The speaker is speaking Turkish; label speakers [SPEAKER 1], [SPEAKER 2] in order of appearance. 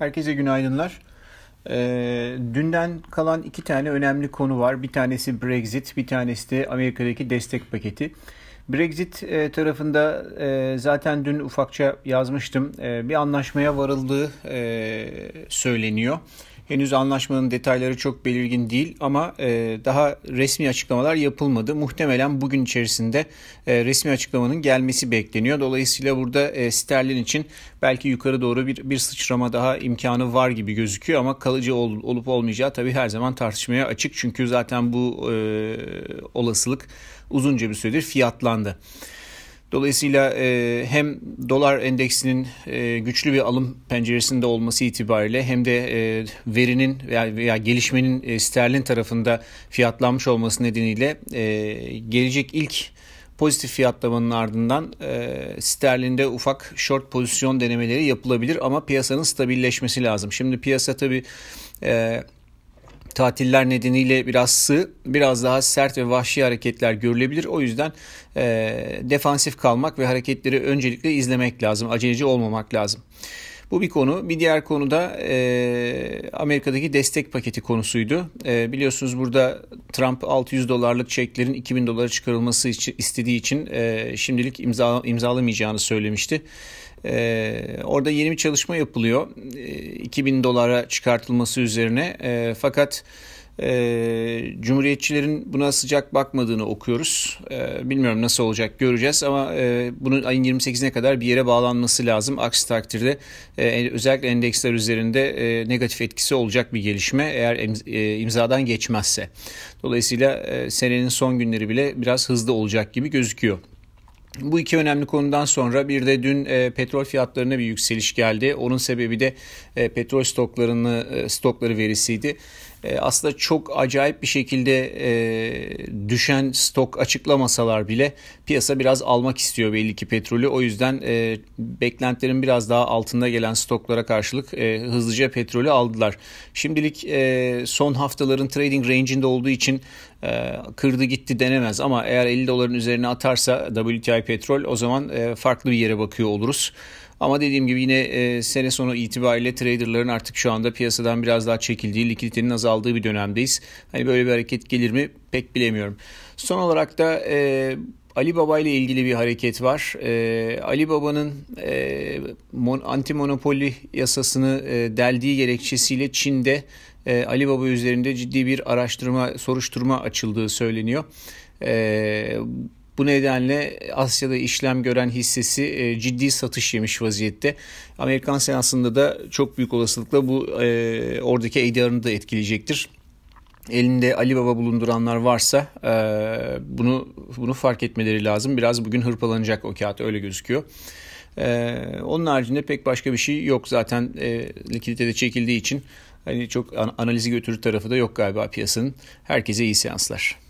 [SPEAKER 1] Herkese günaydınlar. Ee, dünden kalan iki tane önemli konu var. Bir tanesi Brexit, bir tanesi de Amerika'daki destek paketi. Brexit e, tarafında e, zaten dün ufakça yazmıştım. E, bir anlaşmaya varıldığı e, söyleniyor. Henüz anlaşmanın detayları çok belirgin değil ama e, daha resmi açıklamalar yapılmadı. Muhtemelen bugün içerisinde e, resmi açıklamanın gelmesi bekleniyor. Dolayısıyla burada e, sterlin için belki yukarı doğru bir, bir sıçrama daha imkanı var gibi gözüküyor ama kalıcı ol, olup olmayacağı tabii her zaman tartışmaya açık. Çünkü zaten bu e, olasılık uzunca bir süredir fiyatlandı. Dolayısıyla e, hem dolar endeksinin e, güçlü bir alım penceresinde olması itibariyle hem de e, verinin veya, veya gelişmenin e, sterlin tarafında fiyatlanmış olması nedeniyle e, gelecek ilk pozitif fiyatlamanın ardından e, sterlinde ufak short pozisyon denemeleri yapılabilir ama piyasanın stabilleşmesi lazım. Şimdi piyasa tabii e, tatiller nedeniyle biraz sığ, biraz daha sert ve vahşi hareketler görülebilir. O yüzden e, defansif kalmak ve hareketleri öncelikle izlemek lazım. Aceleci olmamak lazım. Bu bir konu. Bir diğer konu da e, Amerika'daki destek paketi konusuydu. E, biliyorsunuz burada Trump 600 dolarlık çeklerin 2000 dolara çıkarılması için, istediği için e, şimdilik imza, imzalamayacağını söylemişti. Ee, orada yeni bir çalışma yapılıyor. Ee, 2000 dolara çıkartılması üzerine. Ee, fakat e, Cumhuriyetçilerin buna sıcak bakmadığını okuyoruz. E, bilmiyorum nasıl olacak göreceğiz ama e, bunun ayın 28'ine kadar bir yere bağlanması lazım. Aksi takdirde e, özellikle endeksler üzerinde e, negatif etkisi olacak bir gelişme eğer e, imzadan geçmezse. Dolayısıyla e, senenin son günleri bile biraz hızlı olacak gibi gözüküyor. Bu iki önemli konudan sonra bir de dün e, petrol fiyatlarına bir yükseliş geldi. Onun sebebi de e, petrol stoklarını e, stokları verisiydi. E, aslında çok acayip bir şekilde e, düşen stok açıklamasalar bile piyasa biraz almak istiyor belli ki petrolü. O yüzden e, beklentilerin biraz daha altında gelen stoklara karşılık hızlıca petrolü aldılar. Şimdilik son haftaların trading range'inde olduğu için e, kırdı gitti denemez ama eğer 50 doların üzerine atarsa WTI petrol o zaman farklı bir yere bakıyor oluruz. Ama dediğim gibi yine e, sene sonu itibariyle traderların artık şu anda piyasadan biraz daha çekildiği, likiditenin azaldığı bir dönemdeyiz. Hani böyle bir hareket gelir mi pek bilemiyorum. Son olarak da e, Ali Baba ile ilgili bir hareket var. E, Ali Baba'nın e, mon, anti yasasını e, deldiği gerekçesiyle Çin'de e, Ali Baba üzerinde ciddi bir araştırma, soruşturma açıldığı söyleniyor. E, bu nedenle Asya'da işlem gören hissesi e, ciddi satış yemiş vaziyette. Amerikan senasında da çok büyük olasılıkla bu e, oradaki ADR'ını da etkileyecektir elinde Ali Baba bulunduranlar varsa e, bunu bunu fark etmeleri lazım. Biraz bugün hırpalanacak o kağıt öyle gözüküyor. Onun haricinde pek başka bir şey yok zaten e, likidite çekildiği için hani çok analizi götürür tarafı da yok galiba piyasanın. Herkese iyi seanslar.